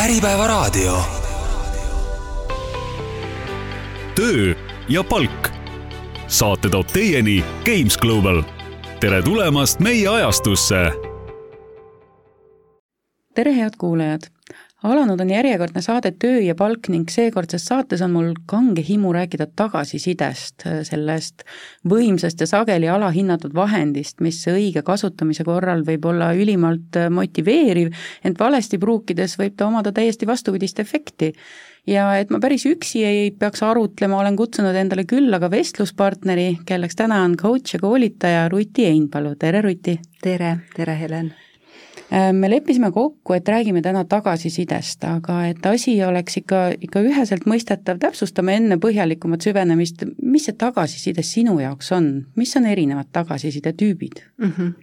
Äripäevaraadio. töö ja palk. saate toob teieni Games Global. tere tulemast meie ajastusse. tere, head kuulajad alanud on järjekordne saade Töö ja palk ning seekordses saates on mul kange himu rääkida tagasisidest, sellest võimsast ja sageli alahinnatud vahendist, mis õige kasutamise korral võib olla ülimalt motiveeriv, ent valesti pruukides võib ta omada täiesti vastupidist efekti. ja et ma päris üksi ei peaks arutlema, olen kutsunud endale külla ka vestluspartneri, kelleks täna on coach ja koolitaja Ruti Einpalu, tere Ruti! tere, tere Helen! Äh, me leppisime kokku, et räägime täna tagasisidest, aga et asi oleks ikka, ikka üheselt mõistetav, täpsustame enne põhjalikumat süvenemist, mis see tagasiside sinu jaoks on, mis on erinevad tagasiside tüübid mm? -hmm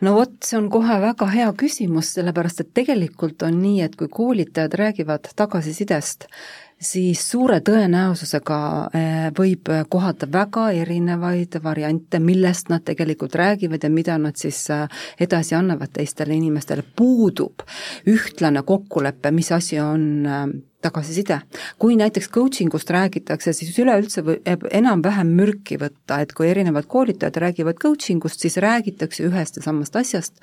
no vot, see on kohe väga hea küsimus, sellepärast et tegelikult on nii, et kui koolitajad räägivad tagasisidest, siis suure tõenäosusega eh, võib kohata väga erinevaid variante, millest nad tegelikult räägivad ja mida nad siis eh, edasi annavad teistele inimestele, puudub ühtlane kokkulepe, mis asi on tagasiside. kui näiteks coaching ust räägitakse, siis üleüldse võib enam-vähem mürki võtta, et kui erinevad koolitajad räägivad coaching ust, siis räägitakse ühest ja samast asjast,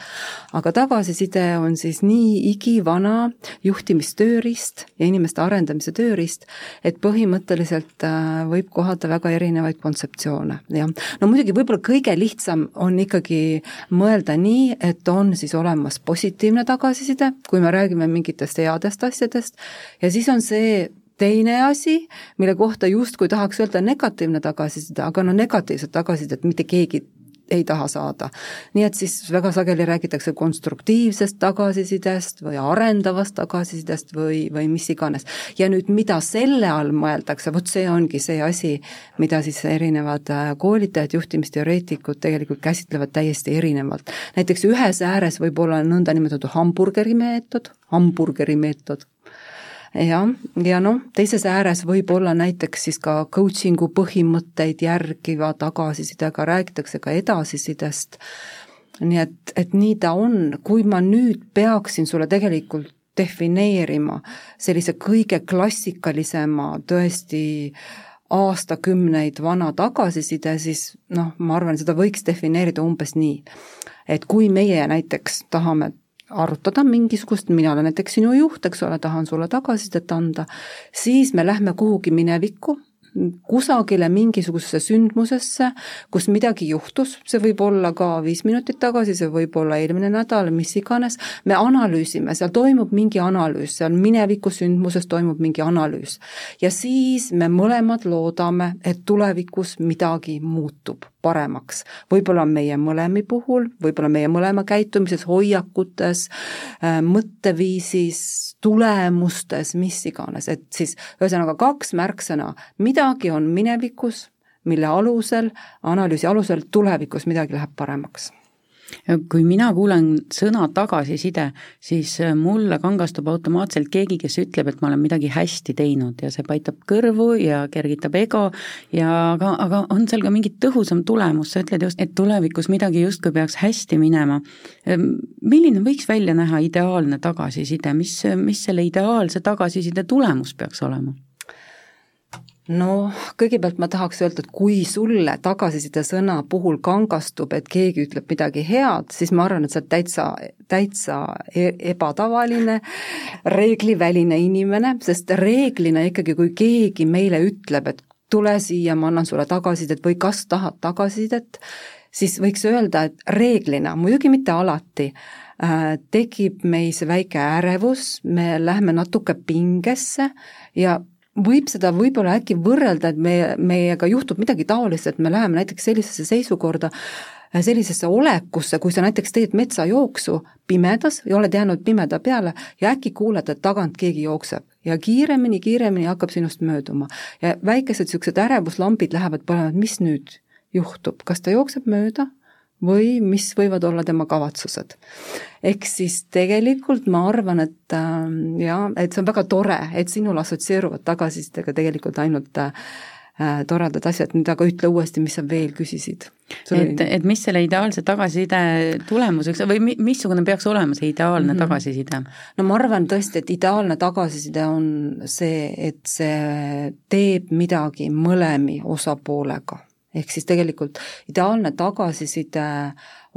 aga tagasiside on siis nii igivana juhtimistööriist ja inimeste arendamise tööriist, et põhimõtteliselt äh, võib kohata väga erinevaid kontseptsioone, jah. no muidugi võib-olla kõige lihtsam on ikkagi mõelda nii, et on siis olemas positiivne tagasiside, kui me räägime mingitest headest asjadest, ja siis siis on see teine asi, mille kohta justkui tahaks öelda negatiivne tagasiside, aga no negatiivset tagasisidet mitte keegi ei taha saada. nii et siis väga sageli räägitakse konstruktiivsest tagasisidest või arendavast tagasisidest või, või mis iganes. ja nüüd, mida selle all mõeldakse, vot see ongi see asi, mida siis erinevad äh, koolitajad, juhtimisteoreetikud tegelikult käsitlevad täiesti erinevalt. näiteks ühes ääres võib olla nõndanimetatud hamburgeri meetod, hamburgeri meetod jah, ja noh, teises ääres võib olla näiteks siis ka coaching'u põhimõtteid järgiva tagasisidega, räägitakse ka edasisidest, nii et, et nii ta on, kui ma nüüd peaksin sulle tegelikult defineerima sellise kõige klassikalisema tõesti aastakümneid vana tagasiside, siis noh, ma arvan, seda võiks defineerida umbes nii, et kui meie näiteks tahame arutada mingisugust, mina olen näiteks sinu juht, eks ole, tahan sulle tagasisidet anda, siis me lähme kuhugi minevikku, kusagile mingisugusesse sündmusesse, kus midagi juhtus, see võib olla ka viis minutit tagasi, see võib olla eelmine nädal, mis iganes, me analüüsime, seal toimub mingi analüüs, seal mineviku sündmuses toimub mingi analüüs. ja siis me mõlemad loodame, et tulevikus midagi muutub paremaks. võib-olla meie mõlemi puhul, võib-olla meie mõlema käitumises, hoiakutes, äh, mõtteviisis, tulemustes, mis iganes, et siis ühesõnaga kaks märksõna, midagi on minevikus, mille alusel, analüüsi alusel tulevikus midagi läheb paremaks kui mina kuulen sõna tagasiside, siis äh, mulle kangastub automaatselt keegi, kes ütleb, et ma olen midagi hästi teinud ja see paitab kõrvu ja kergitab ego ja aga, aga on seal ka mingi tõhusam tulemus, sa ütled just, et tulevikus midagi justkui peaks hästi minema. Ehm, milline võiks välja näha ideaalne tagasiside, mis, mis selle ideaalse tagasiside tulemus peaks olema? No kõigepealt ma tahaks öelda, et kui sulle tagasiside sõna puhul kangastub, et keegi ütleb midagi head, siis ma arvan, et sa oled täitsa, täitsa e-, ebatavaline, reegliväline inimene, sest reeglina ikkagi, kui keegi meile ütleb, et tule siia, ma annan sulle tagasisidet või kas tahad tagasisidet, siis võiks öelda, et reeglina, muidugi mitte alati, äh, tekib meis väike ärevus, me lähme natuke pingesse ja võib seda võib-olla äkki võrrelda, et meie, meiega juhtub midagi taolist, et me läheme näiteks sellisesse seisukorda, sellisesse olekusse, kui sa näiteks teed metsajooksu pimedas ja oled jäänud pimeda peale ja äkki kuuled, et tagant keegi jookseb. Ja kiiremini, kiiremini hakkab sinust mööduma. ja väikesed niisugused ärevuslambid lähevad põlema, et mis nüüd juhtub, kas ta jookseb mööda või mis võivad olla tema kavatsused. ehk siis tegelikult ma arvan, et äh, jaa, et see on väga tore, et sinul assotsieeruvad tagasisidega tegelikult ainult äh, äh, toredad asjad, nüüd aga ütle uuesti, mis sa veel küsisid. et, et mis selle ideaalse tagasiside tulemuseks või mi, missugune peaks olema see ideaalne mm -hmm. tagasiside? no ma arvan tõesti, et ideaalne tagasiside on see, et see teeb midagi mõlemi osapoolega. Ehk siis tegelikult ideaalne tagasiside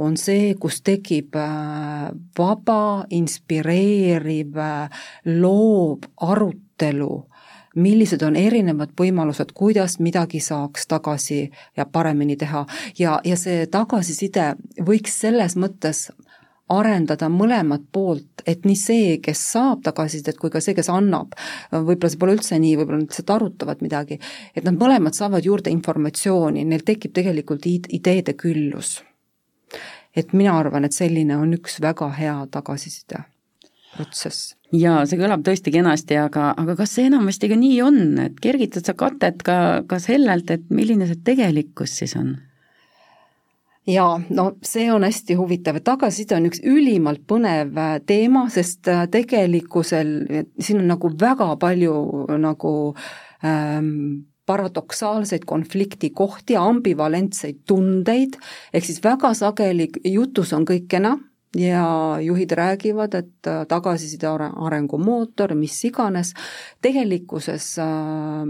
on see, kus tekib äh, vaba, inspireeriv, äh, loov arutelu millised on erinevad võimalused, kuidas midagi saaks tagasi ja paremini teha. ja, ja see tagasiside võiks selles mõttes arendada mõlemat poolt, et nii see, kes saab tagasisidet, kui ka see, kes annab, võib-olla see pole üldse nii, võib-olla nad lihtsalt arutavad midagi, et nad mõlemad saavad juurde informatsiooni, neil tekib tegelikult ideede küllus. et mina arvan, et selline on üks väga hea tagasiside protsess jaa, see kõlab tõesti kenasti, aga, aga kas see enamasti ka nii on, et kergitad sa katet ka, ka sellelt, et milline see tegelikkus siis on? Jaa, no see on hästi huvitav, tagasiside on üks ülimalt põnev äh, teema, sest äh, tegelikkusel siin on nagu väga palju nagu ähm, paradoksaalseid konfliktikohti, ambivalentseid tundeid, ehk siis väga sageli jutus on kõik kena ja juhid räägivad, et äh, tagasiside arengumootor, mis iganes, tegelikkuses äh,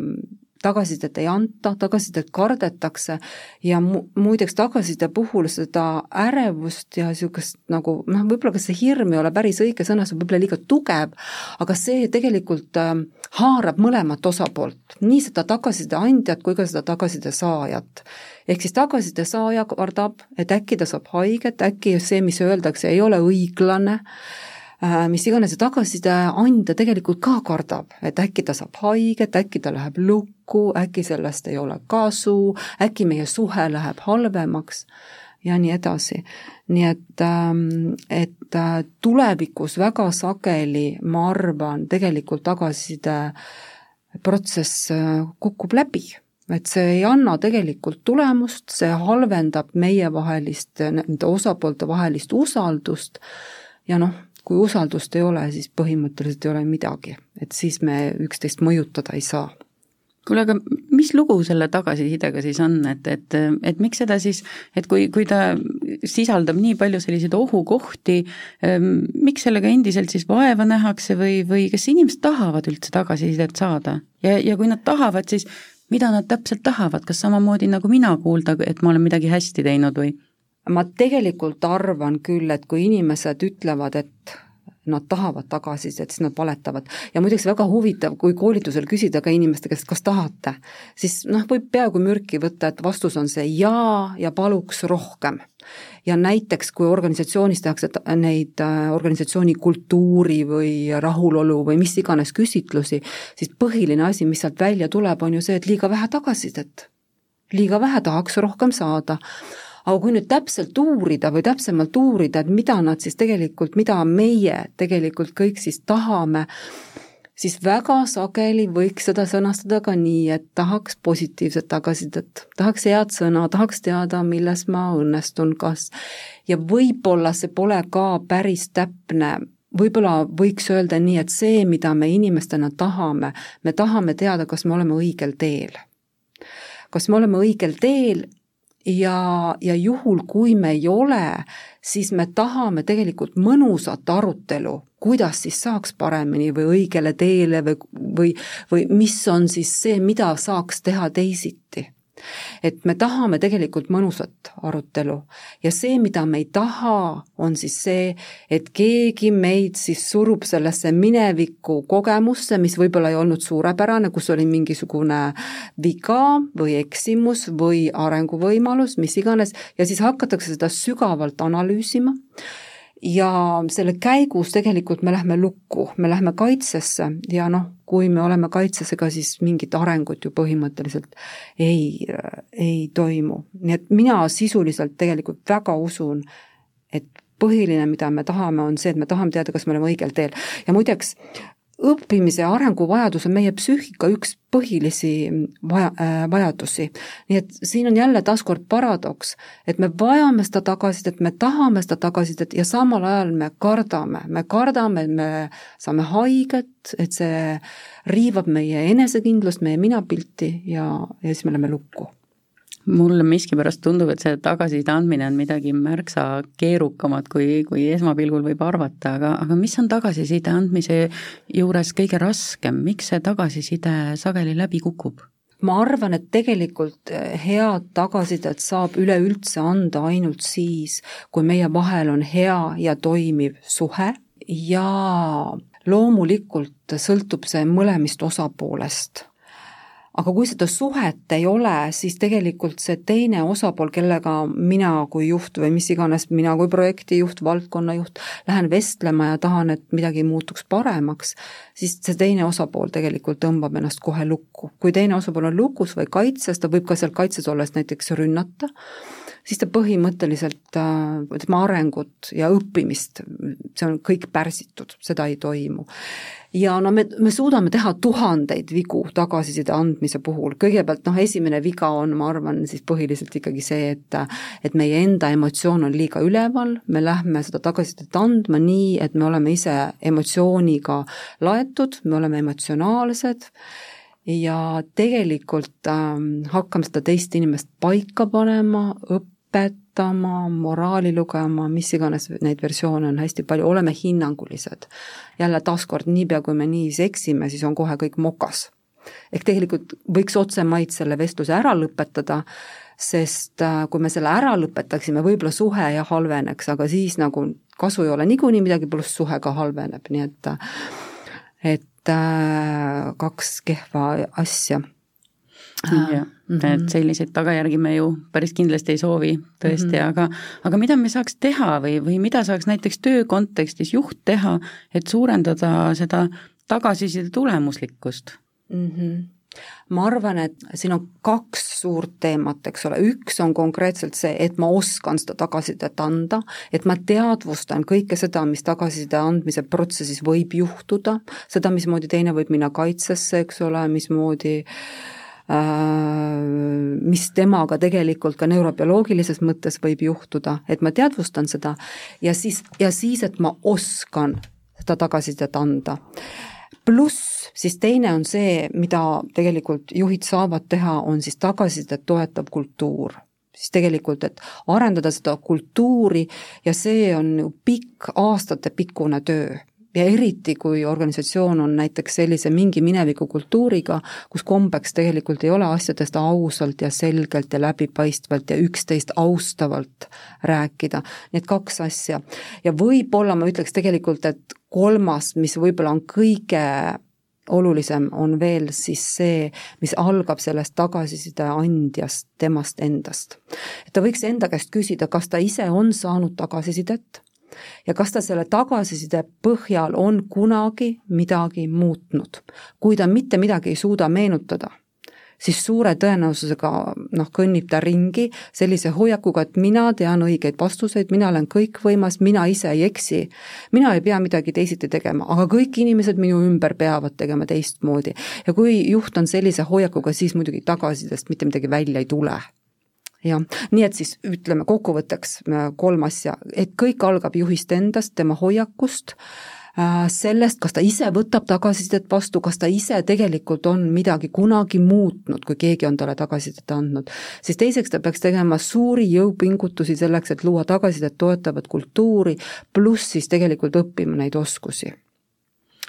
tagasisidet ei anta, tagasisidet kardetakse ja mu-, muideks tagasiside puhul seda ärevust ja niisugust nagu noh, võib-olla kas see hirm ei ole päris õige sõna, see on võib-olla liiga tugev, aga see tegelikult äh, haarab mõlemat osapoolt, nii seda tagasiside andjat kui ka seda tagasiside saajat. ehk siis tagasiside saaja kardab, et äkki ta saab haiget, äkki see, mis öeldakse, ei ole õiglane mis iganes ja tagasiside andja tegelikult ka kardab, et äkki ta saab haiget, äkki ta läheb lukku, äkki sellest ei ole kasu, äkki meie suhe läheb halvemaks ja nii edasi. nii et, ähm, et äh, tulevikus väga sageli, ma arvan, tegelikult tagasiside protsess äh, kukub läbi et see ei anna tegelikult tulemust, see halvendab meievahelist, nende osapoolte vahelist usaldust ja noh, kui usaldust ei ole, siis põhimõtteliselt ei ole midagi, et siis me üksteist mõjutada ei saa kuule, aga mis lugu selle tagasisidega siis on, et, et, et miks seda siis, et kui, kui ta sisaldab nii palju selliseid ohukohti, ehm, miks sellega endiselt siis vaeva nähakse või, või kas inimesed tahavad üldse tagasisidet saada? ja, ja kui nad tahavad, siis mida nad täpselt tahavad, kas samamoodi nagu mina kuulda, et ma olen midagi hästi teinud või? Ma tegelikult arvan küll, et kui inimesed ütlevad, et nad tahavad tagasisidet, siis nad valetavad. ja muideks väga huvitav, kui koolitusel küsida ka inimeste käest, kas tahate, siis noh, võib peaaegu mürki võtta, et vastus on see jaa ja paluks rohkem. ja näiteks, kui organisatsioonis tehakse neid äh, organisatsiooni kultuuri või rahulolu või mis iganes küsitlusi, siis põhiline asi, mis sealt välja tuleb, on ju see, et liiga vähe tagasisidet. liiga vähe tahaks rohkem saada aga kui nüüd täpselt uurida või täpsemalt uurida, et mida nad siis tegelikult, mida meie tegelikult kõik siis tahame, siis väga sageli võiks seda sõnastada ka nii, et tahaks positiivset tagasisidet, tahaks head sõna, tahaks teada, milles ma õnnestun, kas ja võib-olla see pole ka päris täpne, võib-olla võiks öelda nii, et see, mida me inimestena tahame, me tahame teada, kas me oleme õigel teel. kas me oleme õigel teel ja, ja juhul, kui me ei ole, siis me tahame tegelikult mõnusat arutelu, kuidas siis saaks paremini või õigele teele või, või, või mis on siis see, mida saaks teha teisiti et me tahame tegelikult mõnusat arutelu. Ja see, mida me ei taha, on siis see, et keegi meid siis surub sellesse mineviku kogemusse, mis võib-olla ei olnud suurepärane, kus oli mingisugune viga või eksimus või arenguvõimalus, mis iganes, ja siis hakatakse seda sügavalt analüüsima ja selle käigus tegelikult me lähme lukku, me lähme kaitsesse ja noh, kui me oleme kaitses, ega siis mingit arengut ju põhimõtteliselt ei, ei toimu. nii et mina sisuliselt tegelikult väga usun, et põhiline, mida me tahame, on see, et me tahame teada, kas me oleme õigel teel. ja muideks, õppimise ja arenguvajadus on meie psüühika üks põhilisi vaja äh,, vajadusi. nii et siin on jälle taaskord paradoks, et me vajame seda tagasisidet, me tahame seda tagasisidet ja samal ajal me kardame, me kardame, et me saame haiget, et see riivab meie enesekindlust, meie minapilti ja, ja siis me läheme lukku mulle miskipärast tundub, et see tagasiside andmine on midagi märksa keerukamat, kui, kui esmapilgul võib arvata, aga, aga mis on tagasiside andmise juures kõige raskem, miks see tagasiside sageli läbi kukub? ma arvan, et tegelikult eh, head tagasisidet saab üleüldse anda ainult siis, kui meie vahel on hea ja toimiv suhe ja loomulikult sõltub see mõlemist osapoolest aga kui seda suhet ei ole, siis tegelikult see teine osapool, kellega mina kui juht või mis iganes, mina kui projektijuht, valdkonnajuht, lähen vestlema ja tahan, et midagi muutuks paremaks, siis see teine osapool tegelikult tõmbab ennast kohe lukku. kui teine osapool on lukus või kaitses, ta võib ka seal kaitses olles näiteks rünnata, siis ta põhimõtteliselt, tema arengut ja õppimist, see on kõik pärsitud, seda ei toimu ja no me, me suudame teha tuhandeid vigu tagasiside andmise puhul, kõigepealt noh, esimene viga on, ma arvan, siis põhiliselt ikkagi see, et et meie enda emotsioon on liiga üleval, me lähme seda tagasisidet andma nii, et me oleme ise emotsiooniga laetud, me oleme emotsionaalsed. Ja tegelikult äh, hakkame seda teist inimest paika panema, õpet, õpetama, moraali lugema, mis iganes neid versioone on hästi palju, oleme hinnangulised. jälle taaskord, niipea kui me niiviisi eksime, siis on kohe kõik mokas. ehk tegelikult võiks otsemaid selle vestluse ära lõpetada, sest äh, kui me selle ära lõpetaksime, võib-olla suhe jah halveneks, aga siis nagu kasu ei ole niikuinii midagi, pluss suhe ka halveneb, nii et et äh, kaks kehva asja jah, et mhm. selliseid tagajärgi me ju päris kindlasti ei soovi tõesti mm, -hmm. aga aga mida me saaks teha või, või mida saaks näiteks töö kontekstis juht teha, et suurendada seda tagasiside tulemuslikkust mm? -hmm ma arvan, et siin on kaks suurt teemat, eks ole, üks on konkreetselt see, et ma oskan seda tagasisidet anda, et ma teadvustan kõike seda, mis tagasiside andmise protsessis võib juhtuda, seda, mismoodi teine võib minna kaitsesse, eks ole, mismoodi Äh, mis temaga tegelikult ka neurobioloogilises mõttes võib juhtuda, et ma teadvustan seda ja siis, ja siis, et ma oskan seda tagasisidet anda. pluss siis teine on see, mida tegelikult juhid saavad teha, on siis tagasisidet toetav kultuur siis tegelikult, et arendada seda kultuuri ja see on ju pikk, aastatepikkune töö ja eriti, kui organisatsioon on näiteks sellise mingi minevikukultuuriga, kus kombeks tegelikult ei ole asjadest ausalt ja selgelt ja läbipaistvalt ja üksteist austavalt rääkida, need kaks asja. ja võib-olla ma ütleks tegelikult, et kolmas, mis võib-olla on kõige olulisem, on veel siis see, mis algab sellest tagasiside andjast, temast endast. et ta võiks enda käest küsida, kas ta ise on saanud tagasisidet ja kas ta selle tagasiside põhjal on kunagi midagi muutnud. kui ta mitte midagi ei suuda meenutada, siis suure tõenäosusega noh, kõnnib ta ringi sellise hoiakuga, et mina tean õigeid vastuseid, mina olen kõikvõimas, mina ise ei eksi, mina ei pea midagi teisiti tegema, aga kõik inimesed minu ümber peavad tegema teistmoodi. ja kui juht on sellise hoiakuga, siis muidugi tagasisidest mitte midagi välja ei tule jah, nii et siis ütleme kokkuvõtteks äh, kolm asja, et kõik algab juhist endast, tema hoiakust, äh, sellest, kas ta ise võtab tagasisidet vastu, kas ta ise tegelikult on midagi kunagi muutnud, kui keegi on talle tagasisidet andnud, siis teiseks ta peaks tegema suuri jõupingutusi selleks, et luua tagasisidet toetavat kultuuri, pluss siis tegelikult õppima neid oskusi.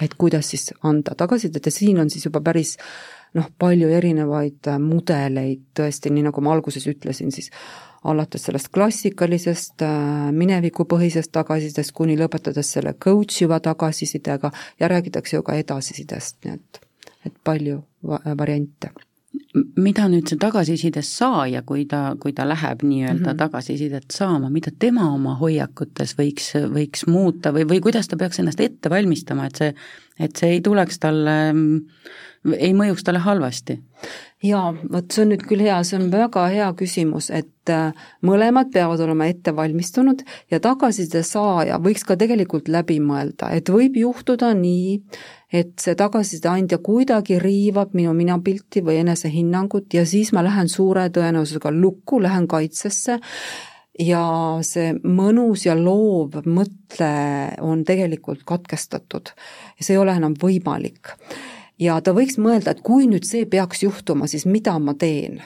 et kuidas siis anda tagasisidet. Ja siin on siis juba päris noh, palju erinevaid äh, mudeleid tõesti, nii nagu ma alguses ütlesin, siis alates sellest klassikalisest äh, minevikupõhisest tagasisidest kuni lõpetades selle coach iva tagasisidega ja räägitakse ju ka edasisidest, nii et, et palju va variante mida nüüd see tagasiside saaja, kui ta, kui ta läheb nii-öelda mm -hmm. tagasisidet saama, mida tema oma hoiakutes võiks, võiks muuta või, või kuidas ta peaks ennast ette valmistama, et see, et see ei tuleks talle ei mõjuks talle halvasti? jaa, vot see on nüüd küll hea, see on väga hea küsimus, et äh, mõlemad peavad olema ette valmistunud ja tagasiside saaja võiks ka tegelikult läbi mõelda, et võib juhtuda nii, et see tagasiside andja kuidagi riivab minu minapilti või enesehinnangut ja siis ma lähen suure tõenäosusega lukku, lähen kaitsesse ja see mõnus ja loov mõte on tegelikult katkestatud. see ei ole enam võimalik. ja ta võiks mõelda, et kui nüüd see peaks juhtuma, siis mida ma teen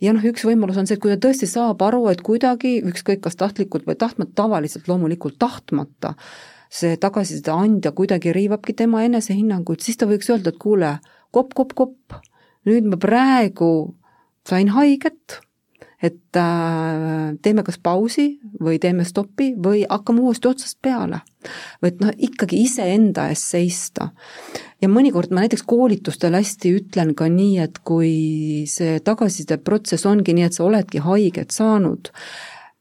ja noh, üks võimalus on see, et kui ta tõesti saab aru, et kuidagi, ükskõik kas tahtlikult või tahtmata, tavaliselt loomulikult tahtmata, see tagasiside andja kuidagi riivabki tema enesehinnanguid, siis ta võiks öelda, et kuule, kopp, kopp, kopp, nüüd ma praegu sain haiget et äh, teeme kas pausi või teeme stopi või hakkame uuesti otsast peale. või et noh, ikkagi iseenda eest seista. ja mõnikord ma näiteks koolitustel hästi ütlen ka nii, et kui see tagasisideprotsess ongi nii, et sa oledki haiget saanud,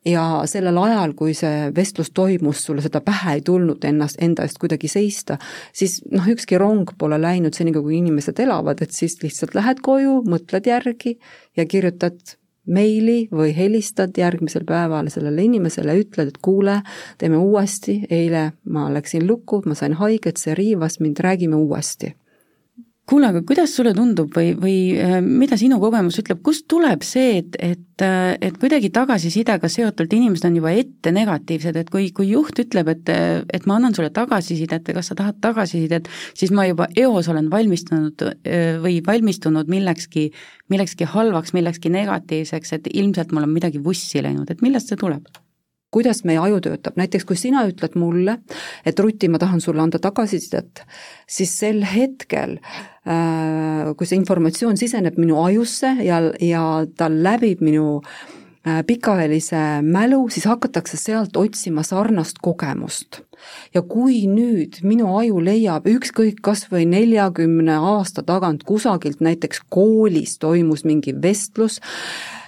ja sellel ajal, kui see vestlus toimus, sulle seda pähe ei tulnud ennast, enda eest kuidagi seista, siis noh, ükski rong pole läinud senikaua, kui inimesed elavad, et siis lihtsalt lähed koju, mõtled järgi ja kirjutad meili või helistad järgmisel päeval sellele inimesele, ütled, et kuule, teeme uuesti, eile ma läksin lukku, ma sain haiget, see riivas mind, räägime uuesti kuule, aga kuidas sulle tundub või, või äh, mida sinu kogemus ütleb, kust tuleb see, et, et, äh, et kuidagi tagasisidega seotult inimesed on juba ette negatiivsed, et kui, kui juht ütleb, et, et ma annan sulle tagasisidet ja kas sa tahad tagasisidet, siis ma juba eos olen valmistunud äh, või valmistunud millekski, millekski halvaks, millekski negatiivseks, et ilmselt mul on midagi vussi läinud, et millest see tuleb? Kuidas meie aju töötab, näiteks kui sina ütled mulle, et Ruti, ma tahan sulle anda tagasisidet, siis sel hetkel äh, kui see informatsioon siseneb minu ajusse ja, ja ta läbib minu äh, pikaajalise mälu, siis hakatakse sealt otsima sarnast kogemust. ja kui nüüd minu aju leiab ükskõik kas või neljakümne aasta tagant kusagilt näiteks koolis toimus mingi vestlus,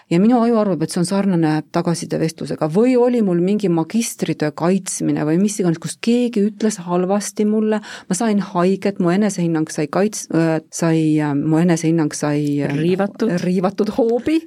ja minu aju arvab, et see on sarnane tagasisidevestlusega või oli mul mingi magistritöö kaitsmine või mis iganes, kus keegi ütles halvasti mulle, ma sain haiget, mu enesehinnang sai kaits- äh,, sai, äh, mu enesehinnang sai äh, riivatud, riivatud hoobi,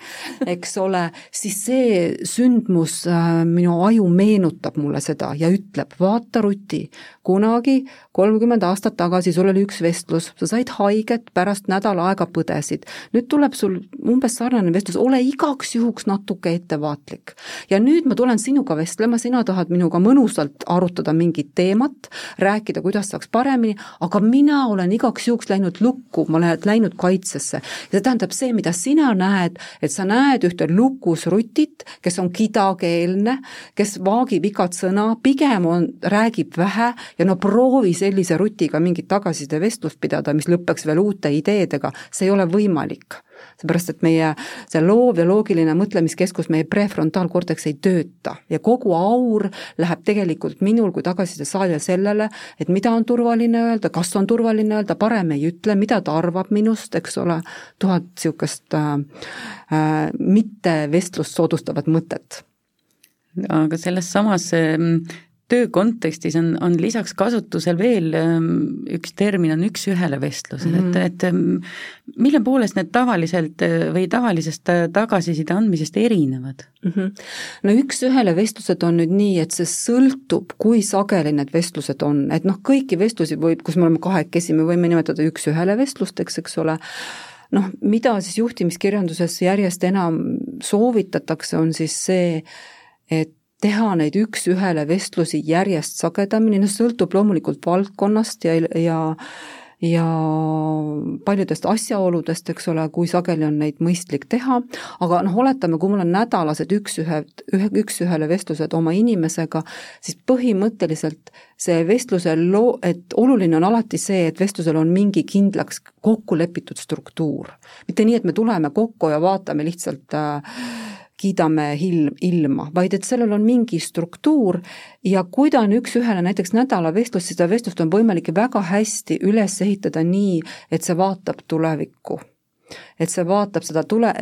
eks ole, siis see sündmus minu aju meenutab mulle seda ja ütleb, vaata Ruti, kunagi kolmkümmend aastat tagasi sul oli üks vestlus, sa said haiget, pärast nädal aega põdesid. nüüd tuleb sul umbes sarnane vestlus, ole iga igaks juhuks natuke ettevaatlik. ja nüüd ma tulen sinuga vestlema, sina tahad minuga mõnusalt arutada mingit teemat, rääkida, kuidas saaks paremini, aga mina olen igaks juhuks läinud lukku, ma olen läinud kaitsesse. ja see tähendab see, mida sina näed, et sa näed ühte lukus rutit, kes on kidakeelne, kes vaagib igat sõna, pigem on, räägib vähe ja no proovi sellise rutiga mingit tagasisidevestlust pidada, mis lõpeks veel uute ideedega, see ei ole võimalik seepärast, et meie see loov ja loogiline mõtlemiskeskus, meie prefrontaalkorteks ei tööta. Ja kogu aur läheb tegelikult minul kui tagasiside saajal sellele, et mida on turvaline öelda, kas on turvaline öelda, parem ei ütle, mida ta arvab minust, eks ole, tuhat niisugust äh, äh, mitte vestlust soodustavat mõtet. Aga selles samas töö kontekstis on, on lisaks kasutusel veel ähm, üks termin, on üks-ühele vestlused mm, -hmm. et, et mille poolest need tavaliselt äh, või tavalisest äh, tagasiside andmisest erinevad mm? -hmm. no üks-ühele vestlused on nüüd nii, et see sõltub, kui sageli need vestlused on, et noh, kõiki vestlusi võib, kus me oleme kahekesi, me võime nimetada üks-ühele vestlusteks, eks ole, noh, mida siis juhtimiskirjanduses järjest enam soovitatakse, on siis see, et teha neid üks-ühele vestlusi järjest sagedamini, noh sõltub loomulikult valdkonnast ja, ja ja paljudest asjaoludest, eks ole, kui sageli on neid mõistlik teha, aga noh, oletame, kui mul on nädalased üks-ühe, ühe, üks-ühele vestlused oma inimesega, siis põhimõtteliselt see vestluse loo, et oluline on alati see, et vestlusel on mingi kindlaks kokku lepitud struktuur. mitte nii, et me tuleme kokku ja vaatame lihtsalt äh, kiidame ilm, ilma, vaid et sellel on mingi struktuur ja kui ta on üks-ühele näiteks nädalavestlus, siis seda vestlust on võimalik väga hästi üles ehitada nii, et see vaatab tulevikku et see vaatab seda tule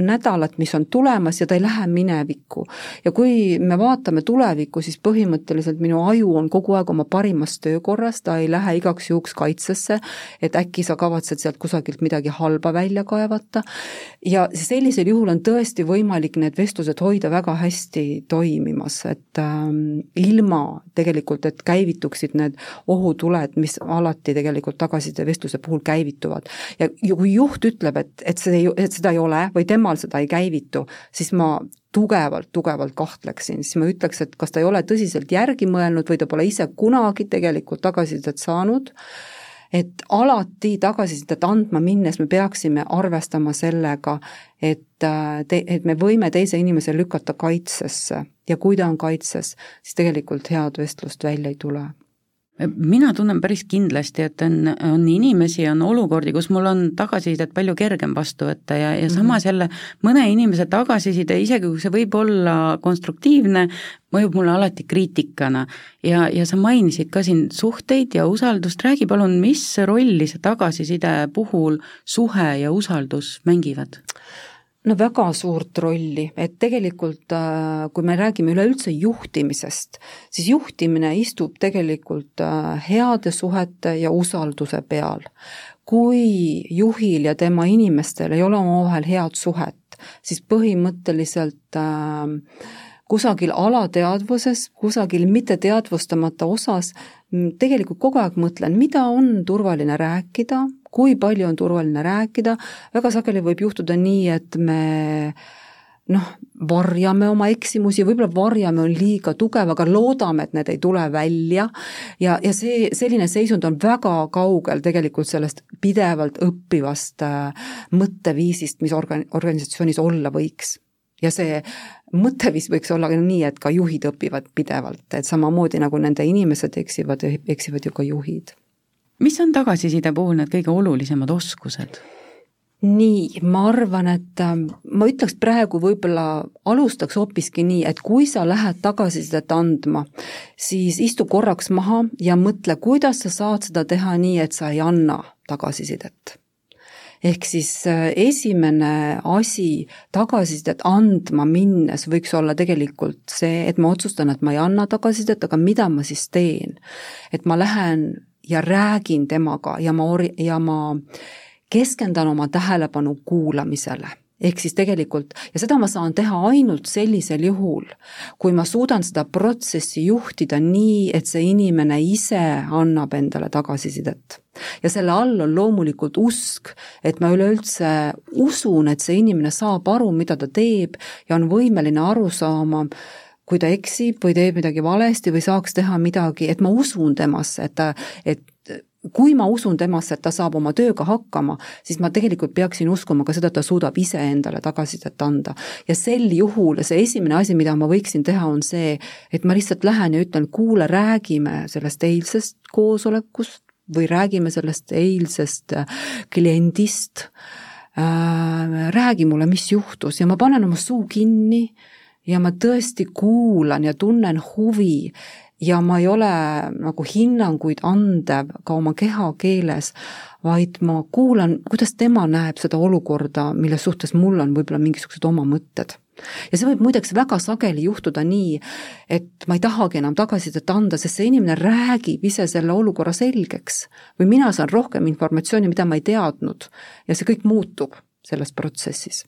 nädalat, mis on tulemas ja ta ei lähe minevikku. ja kui me vaatame tulevikku, siis põhimõtteliselt minu aju on kogu aeg oma parimas töökorras, ta ei lähe igaks juhuks kaitsesse, et äkki sa kavatsed sealt kusagilt midagi halba välja kaevata, ja sellisel juhul on tõesti võimalik need vestlused hoida väga hästi toimimas, et ähm, ilma tegelikult, et käivituksid need ohutuled, mis alati tegelikult tagasisidevestluse puhul käivituvad. ja kui juht ütleb, et, et see, et seda ei ole või temal seda ei käivitu, siis ma tugevalt, tugevalt kahtleksin, siis ma ütleks, et kas ta ei ole tõsiselt järgi mõelnud või ta pole ise kunagi tegelikult tagasisidet saanud, et alati tagasisidet andma minnes me peaksime arvestama sellega, et te, et me võime teise inimese lükata kaitsesse. Ja kui ta on kaitses, siis tegelikult head vestlust välja ei tule mina tunnen päris kindlasti, et on, on inimesi, on olukordi, kus mul on tagasisidet palju kergem vastu võtta ja, ja samas mhm. jälle mõne inimese tagasiside, isegi kui see võib olla konstruktiivne, mõjub mulle alati kriitikana. ja, ja sa mainisid ka siin suhteid ja usaldust, räägi palun, mis rolli see tagasiside puhul suhe ja usaldus mängivad? No väga suurt rolli, et tegelikult äh, kui me räägime üleüldse juhtimisest, siis juhtimine istub tegelikult äh, heade suhete ja usalduse peal. kui juhil ja tema inimestel ei ole omavahel head suhet, siis põhimõtteliselt äh, kusagil alateadvuses, kusagil mitteteadvustamata osas tegelikult kogu aeg mõtlen, mida on turvaline rääkida, kui palju on turvaline rääkida, väga sageli võib juhtuda nii, et me noh, varjame oma eksimusi, võib-olla varjame on liiga tugev, aga loodame, et need ei tule välja. Ja, ja see, selline seisund on väga kaugel tegelikult sellest pidevalt õppivast äh, mõtteviisist, mis organ-, organisatsioonis olla võiks. Ja see mõtteviis võiks olla nii, et ka juhid õpivad pidevalt, et samamoodi nagu nende inimesed eksivad, eksivad ju ka juhid mis on tagasiside puhul need kõige olulisemad oskused? nii, ma arvan, et äh, ma ütleks praegu võib-olla alustaks hoopiski nii, et kui sa lähed tagasisidet andma, siis istu korraks maha ja mõtle, kuidas sa saad seda teha nii, et sa ei anna tagasisidet ehk siis äh, esimene asi tagasisidet andma minnes võiks olla tegelikult see, et ma otsustan, et ma ei anna tagasisidet, aga mida ma siis teen. et ma lähen ja räägin temaga ja ma ori-, ja ma keskendan oma tähelepanu kuulamisele ehk siis tegelikult, ja seda ma saan teha ainult sellisel juhul, kui ma suudan seda protsessi juhtida nii, et see inimene ise annab endale tagasisidet. ja selle all on loomulikult usk, et ma üleüldse usun, et see inimene saab aru, mida ta teeb ja on võimeline aru saama, kui ta eksib või teeb midagi valesti või saaks teha midagi, et ma usun temasse, et ta, et kui ma usun temasse, et ta saab oma tööga hakkama, siis ma tegelikult peaksin uskuma ka seda, et ta suudab iseendale tagasisidet anda. ja sel juhul see esimene asi, mida ma võiksin teha, on see, et ma lihtsalt lähen ja ütlen, kuule, räägime sellest eilsest koosolekust või räägime sellest eilsest kliendist äh,, räägi mulle, mis juhtus ja ma panen oma suu kinni ja ma tõesti kuulan ja tunnen huvi ja ma ei ole nagu hinnanguid andev ka oma kehakeeles, vaid ma kuulan, kuidas tema näeb seda olukorda, mille suhtes mul on võib-olla mingisugused oma mõtted. ja see võib muideks väga sageli juhtuda nii, et ma ei tahagi enam tagasisidet anda, sest see inimene räägib ise selle olukorra selgeks või mina saan rohkem informatsiooni, mida ma ei teadnud ja see kõik muutub selles protsessis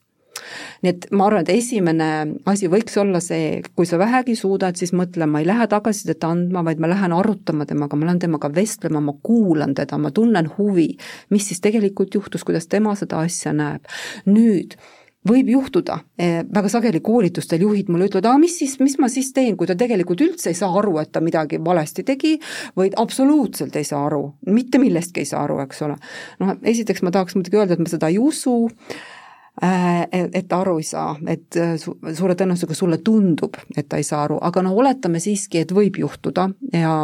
nii et ma arvan, et esimene asi võiks olla see, kui sa vähegi suudad, siis mõtle, ma ei lähe tagasisidet andma, vaid ma lähen arutama temaga, ma lähen temaga vestlema, ma kuulan teda, ma tunnen huvi, mis siis tegelikult juhtus, kuidas tema seda asja näeb. nüüd võib juhtuda, eh, väga sageli koolitustel juhid mulle ütlevad, aa mis siis, mis ma siis teen, kui ta tegelikult üldse ei saa aru, et ta midagi valesti tegi, või absoluutselt ei saa aru, mitte millestki ei saa aru, eks ole. noh, esiteks ma tahaks muidugi öelda, et ma seda ei usu, Äh, et ta aru ei saa, et äh, su-, suure tõenäosusega sulle tundub, et ta ei saa aru, aga no oletame siiski, et võib juhtuda ja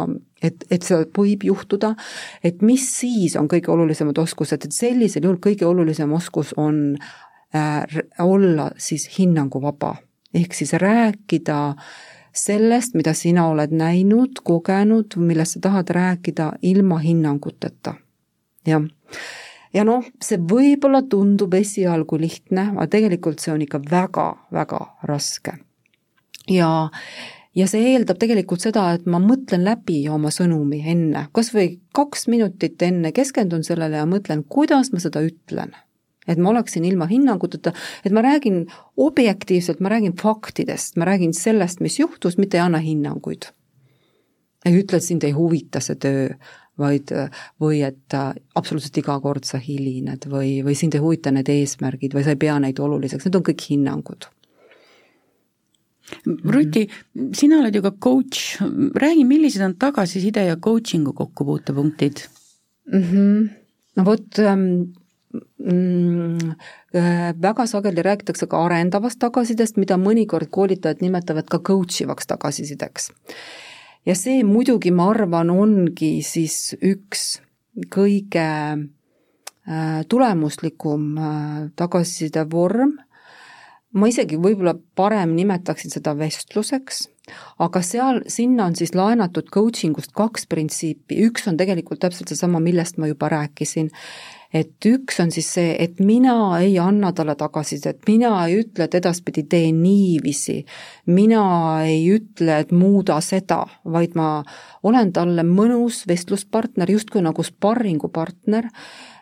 et, et see võib juhtuda, et mis siis on kõige olulisemad oskused, et sellisel juhul kõige olulisem oskus on äh, olla siis hinnanguvaba. ehk siis rääkida sellest, mida sina oled näinud, kogenud, millest sa tahad rääkida ilma hinnanguteta, jah ja noh, see võib-olla tundub esialgu lihtne, aga tegelikult see on ikka väga-väga raske. ja, ja see eeldab tegelikult seda, et ma mõtlen läbi oma sõnumi enne, kas või kaks minutit enne keskendun sellele ja mõtlen, kuidas ma seda ütlen et ma oleksin ilma hinnanguteta, et ma räägin objektiivselt, ma räägin faktidest, ma räägin sellest, mis juhtus, mitte ei anna hinnanguid. ei ütle, et sind ei huvita see töö, vaid, või et äh, absoluutselt iga kord sa hilined või, või sind ei huvita need eesmärgid või sa ei pea neid oluliseks, need on kõik hinnangud. Ruti, sina oled ju ka coach, räägi, millised on tagasiside ja coaching'u kokkupuutepunktid mm? -hmm. no vot ähm,, Mm, äh, väga sageli räägitakse ka arendavast tagasisidest, mida mõnikord koolitajad nimetavad ka coach ivaks tagasisideks. Ja see muidugi, ma arvan, ongi siis üks kõige äh, tulemuslikum äh, tagasiside vorm, ma isegi võib-olla parem nimetaksin seda vestluseks, aga seal, sinna on siis laenatud coaching ust kaks printsiipi, üks on tegelikult täpselt seesama, millest ma juba rääkisin et üks on siis see, et mina ei anna talle tagasisidet, mina ei ütle, et edaspidi tee niiviisi, mina ei ütle, et muuda seda, vaid ma olen talle mõnus vestluspartner, justkui nagu sparringupartner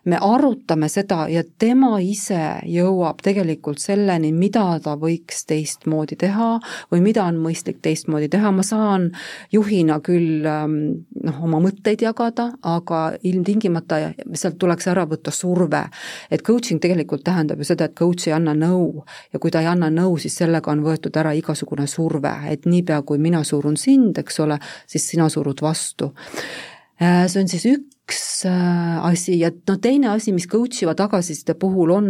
me arutame seda ja tema ise jõuab tegelikult selleni, mida ta võiks teistmoodi teha või mida on mõistlik teistmoodi teha, ma saan juhina küll ähm, noh, oma mõtteid jagada, aga ilmtingimata sealt tuleks ära võtta surve. et coaching tegelikult tähendab ju seda, et coach ei anna nõu. Ja kui ta ei anna nõu, siis sellega on võetud ära igasugune surve, et niipea, kui mina surun sind, eks ole, siis sina surud vastu. Äh, see on siis üks üks äh, asi ja no teine asi, mis coach iva tagasiside puhul on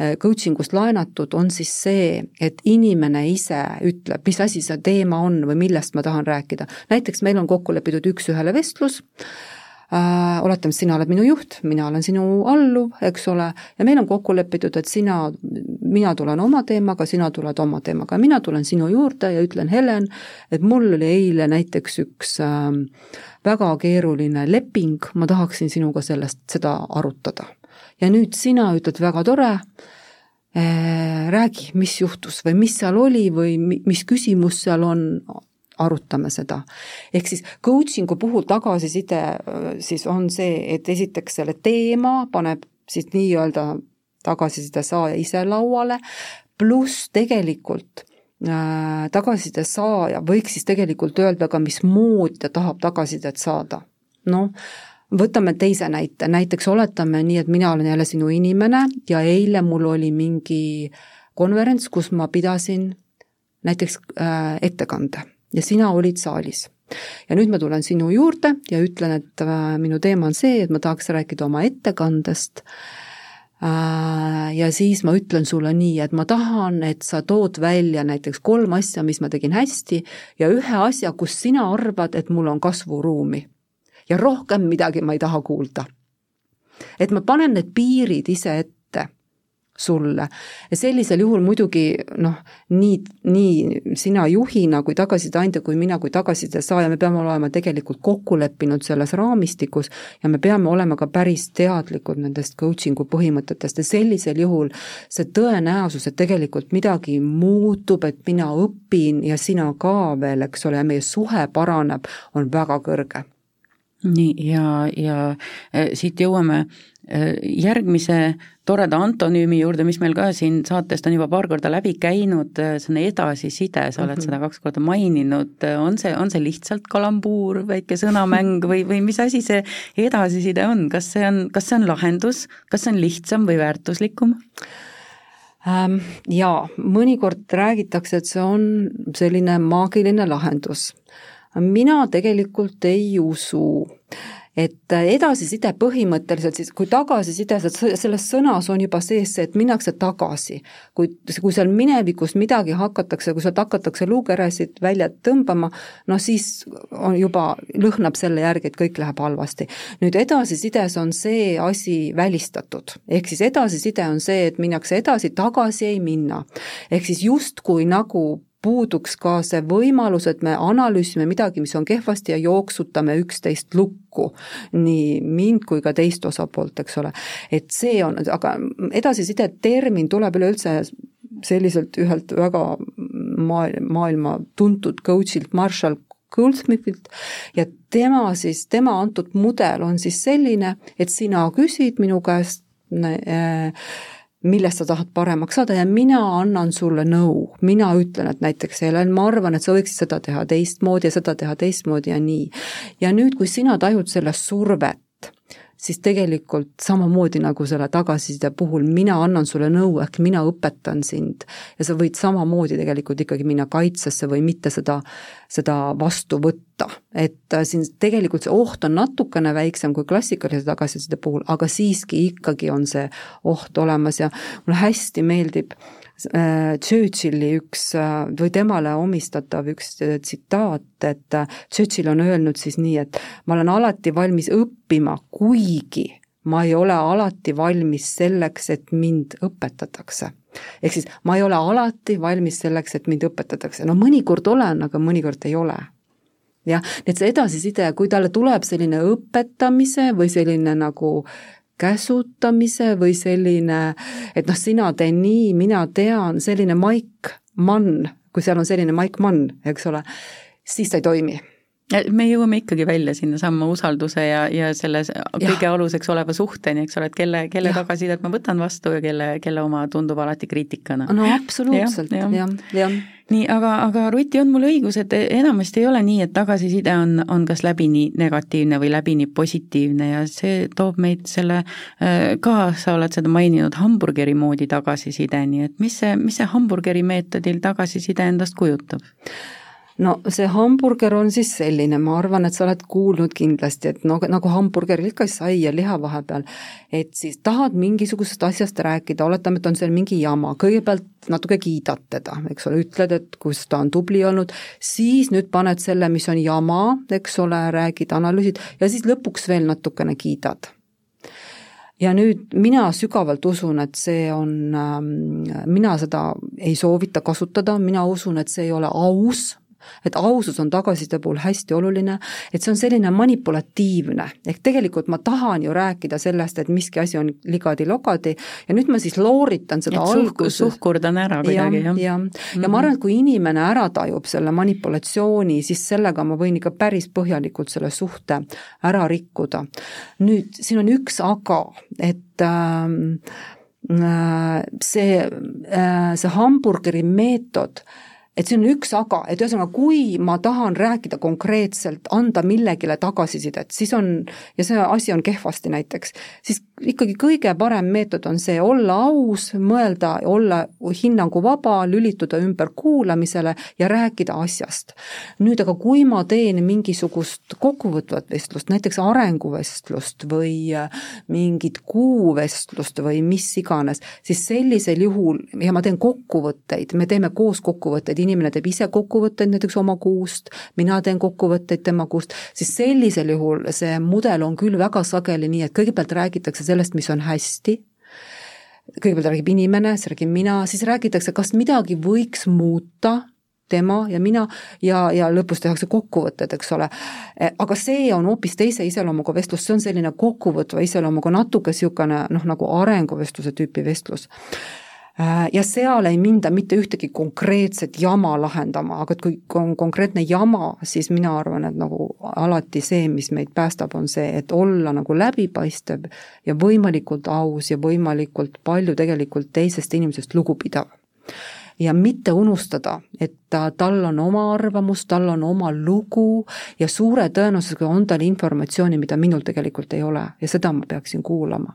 äh, coaching ust laenatud, on siis see, et inimene ise ütleb, mis asi see teema on või millest ma tahan rääkida. näiteks meil on kokku lepitud üks-ühele vestlus oletame, sina oled minu juht, mina olen sinu alluv, eks ole, ja meil on kokku lepitud, et sina, mina tulen oma teemaga, sina tuled oma teemaga ja mina tulen sinu juurde ja ütlen, Helen, et mul oli eile näiteks üks äh, väga keeruline leping, ma tahaksin sinuga sellest, seda arutada. ja nüüd sina ütled, väga tore äh,, räägi, mis juhtus või mis seal oli või mis küsimus seal on, arutame seda. ehk siis coaching'u puhul tagasiside äh, siis on see, et esiteks selle teema paneb siis nii-öelda tagasiside saaja ise lauale, pluss tegelikult äh, tagasiside saaja võiks siis tegelikult öelda ka, mismoodi ta tahab tagasisidet saada. noh, võtame teise näite, näiteks oletame nii, et mina olen jälle sinu inimene ja eile mul oli mingi konverents, kus ma pidasin näiteks äh, ettekande ja sina olid saalis. ja nüüd ma tulen sinu juurde ja ütlen, et äh, minu teema on see, et ma tahaks rääkida oma ettekandest äh, ja siis ma ütlen sulle nii, et ma tahan, et sa tood välja näiteks kolm asja, mis ma tegin hästi ja ühe asja, kus sina arvad, et mul on kasvuruumi. ja rohkem midagi ma ei taha kuulda. et ma panen need piirid ise ette sulle. ja sellisel juhul muidugi noh, nii, nii sina juhina kui tagasiside andja kui mina kui tagasiside saaja, me peame olema tegelikult kokku leppinud selles raamistikus ja me peame olema ka päris teadlikud nendest coaching'u põhimõtetest ja sellisel juhul see tõenäosus, et tegelikult midagi muutub, et mina õpin ja sina ka veel, eks ole, ja meie suhe paraneb, on väga kõrge nii, ja, ja äh, siit jõuame äh, järgmise toreda antonüümi juurde, mis meil ka siin saatest on juba paar korda läbi käinud, äh, see on edasiside, sa oled mm -hmm. seda kaks korda maininud, on see, on see lihtsalt kalambuur, väike sõnamäng või, või mis asi see edasiside on, kas see on, kas see on lahendus, kas see on lihtsam või väärtuslikum? Ähm, jaa, mõnikord räägitakse, et see on selline maagiline lahendus mina tegelikult ei usu et edasiside põhimõtteliselt siis, kui tagasiside, selles sõnas on juba sees see, et minnakse tagasi. kui, kui seal minevikus midagi hakatakse, kui sealt hakatakse luukeresid välja tõmbama, no siis on juba, lõhnab selle järgi, et kõik läheb halvasti. nüüd edasisides on see asi välistatud, ehk siis edasiside on see, et minnakse edasi, tagasi ei minna. ehk siis justkui nagu puuduks ka see võimalus, et me analüüsime midagi, mis on kehvasti ja jooksutame üksteist lukku, nii mind kui ka teist osapoolt, eks ole. et see on, aga edasiside termin tuleb üleüldse selliselt ühelt väga maailma, maailma tuntud coach'ilt Marshall Goldsmithilt ja tema siis, tema antud mudel on siis selline, et sina küsid minu käest äh, millest sa tahad paremaks saada ja mina annan sulle nõu. mina ütlen, et näiteks Helen, ma arvan, et sa võiksid seda teha teistmoodi ja seda teha teistmoodi ja nii. ja nüüd, kui sina tajud sellest survet, siis tegelikult samamoodi nagu selle tagasiside puhul mina annan sulle nõu, ehk mina õpetan sind ja sa võid samamoodi tegelikult ikkagi minna kaitsesse või mitte seda, seda vastu võtta. et äh, siin tegelikult see oht on natukene väiksem kui klassikalise tagasiside puhul, aga siiski ikkagi on see oht olemas ja mulle hästi meeldib Äh, Churchilli üks äh, või temale omistatav üks äh, tsitaat, et Churchill on öelnud siis nii, et ma olen alati valmis õppima, kuigi ma ei ole alati valmis selleks, et mind õpetatakse. ehk siis ma ei ole alati valmis selleks, et mind õpetatakse, no mõnikord olen, aga mõnikord ei ole jah, nii et see edasiside, kui talle tuleb selline õpetamise või selline nagu käsutamise või selline, et noh, sina tee nii, mina tean, selline maik mann, kui seal on selline maik mann, eks ole, siis ta ei toimi me jõuame ikkagi välja sinnasamma usalduse ja, ja selle kõige ja. aluseks oleva suhteni, eks ole, et kelle, kelle tagasisidet ma võtan vastu ja kelle, kelle oma tundub alati kriitikana. no absoluutselt ja,, jah, jah ja nii, aga, aga Ruti, on mul õigus, et enamasti ei ole nii, et tagasiside on, on kas läbini negatiivne või läbini positiivne ja see toob meid selle äh, ka, sa oled seda maininud, hamburgeri moodi tagasisideni, et mis see, mis see hamburgeri meetodil tagasiside endast kujutab? No see hamburger on siis selline, ma arvan, et sa oled kuulnud kindlasti, et no nagu hamburgeril ikka sai ja liha vahepeal, et siis tahad mingisugusest asjast rääkida, oletame, et on seal mingi jama, kõigepealt natuke kiidad teda, eks ole, ütled, et kus ta on tubli olnud, siis nüüd paned selle, mis on jama, eks ole, räägid, analüüsid. Ja siis lõpuks veel natukene kiidad. Ja nüüd mina sügavalt usun, et see on, ähm, mina seda ei soovita kasutada, mina usun, et see ei ole aus et ausus on tagasiside puhul hästi oluline, et see on selline manipulatiivne, ehk tegelikult ma tahan ju rääkida sellest, et miski asi on ligadi-logadi ja nüüd ma siis looritan seda alguses. suhkurdan ära kuidagi, jah. ja, ja, mm -hmm. ja ma arvan, et kui inimene ära tajub selle manipulatsiooni, siis sellega ma võin ikka päris põhjalikult selle suhte ära rikkuda. nüüd siin on üks aga, et ähm, äh, see äh,, see hamburgeri meetod äh, et see on üks aga, et ühesõnaga, kui ma tahan rääkida konkreetselt, anda millegile tagasisidet, siis on, ja see asi on kehvasti näiteks, siis ikkagi kõige parem meetod on see olla aus, mõelda, olla hinnanguvaba, lülituda ümber kuulamisele ja rääkida asjast. nüüd aga, kui ma teen mingisugust kokkuvõtvat vestlust, näiteks arenguvestlust või äh, mingit kuuvestlust või mis iganes, siis sellisel juhul, ja ma teen kokkuvõtteid, me teeme koos kokkuvõtteid, inimene teeb ise kokkuvõtteid näiteks oma kuust, mina teen kokkuvõtteid tema kuust, siis sellisel juhul see mudel on küll väga sageli nii, et kõigepealt räägitakse sellest, mis on hästi, kõigepealt räägib inimene, siis räägin mina, siis räägitakse, kas midagi võiks muuta, tema ja mina ja, ja lõpus tehakse kokkuvõtted, eks ole. aga see on hoopis teise iseloomuga vestlus, see on selline kokkuvõtva iseloomuga, natuke niisugune noh, nagu arenguvestluse tüüpi vestlus ja seal ei minda mitte ühtegi konkreetset jama lahendama, aga et kui on konkreetne jama, siis mina arvan, et nagu alati see, mis meid päästab, on see, et olla nagu läbipaistev ja võimalikult aus ja võimalikult palju tegelikult teisest inimesest lugupidav ja mitte unustada, et ta, tal on oma arvamus, tal on oma lugu ja suure tõenäosusega on tal informatsiooni, mida minul tegelikult ei ole. Ja seda ma peaksin kuulama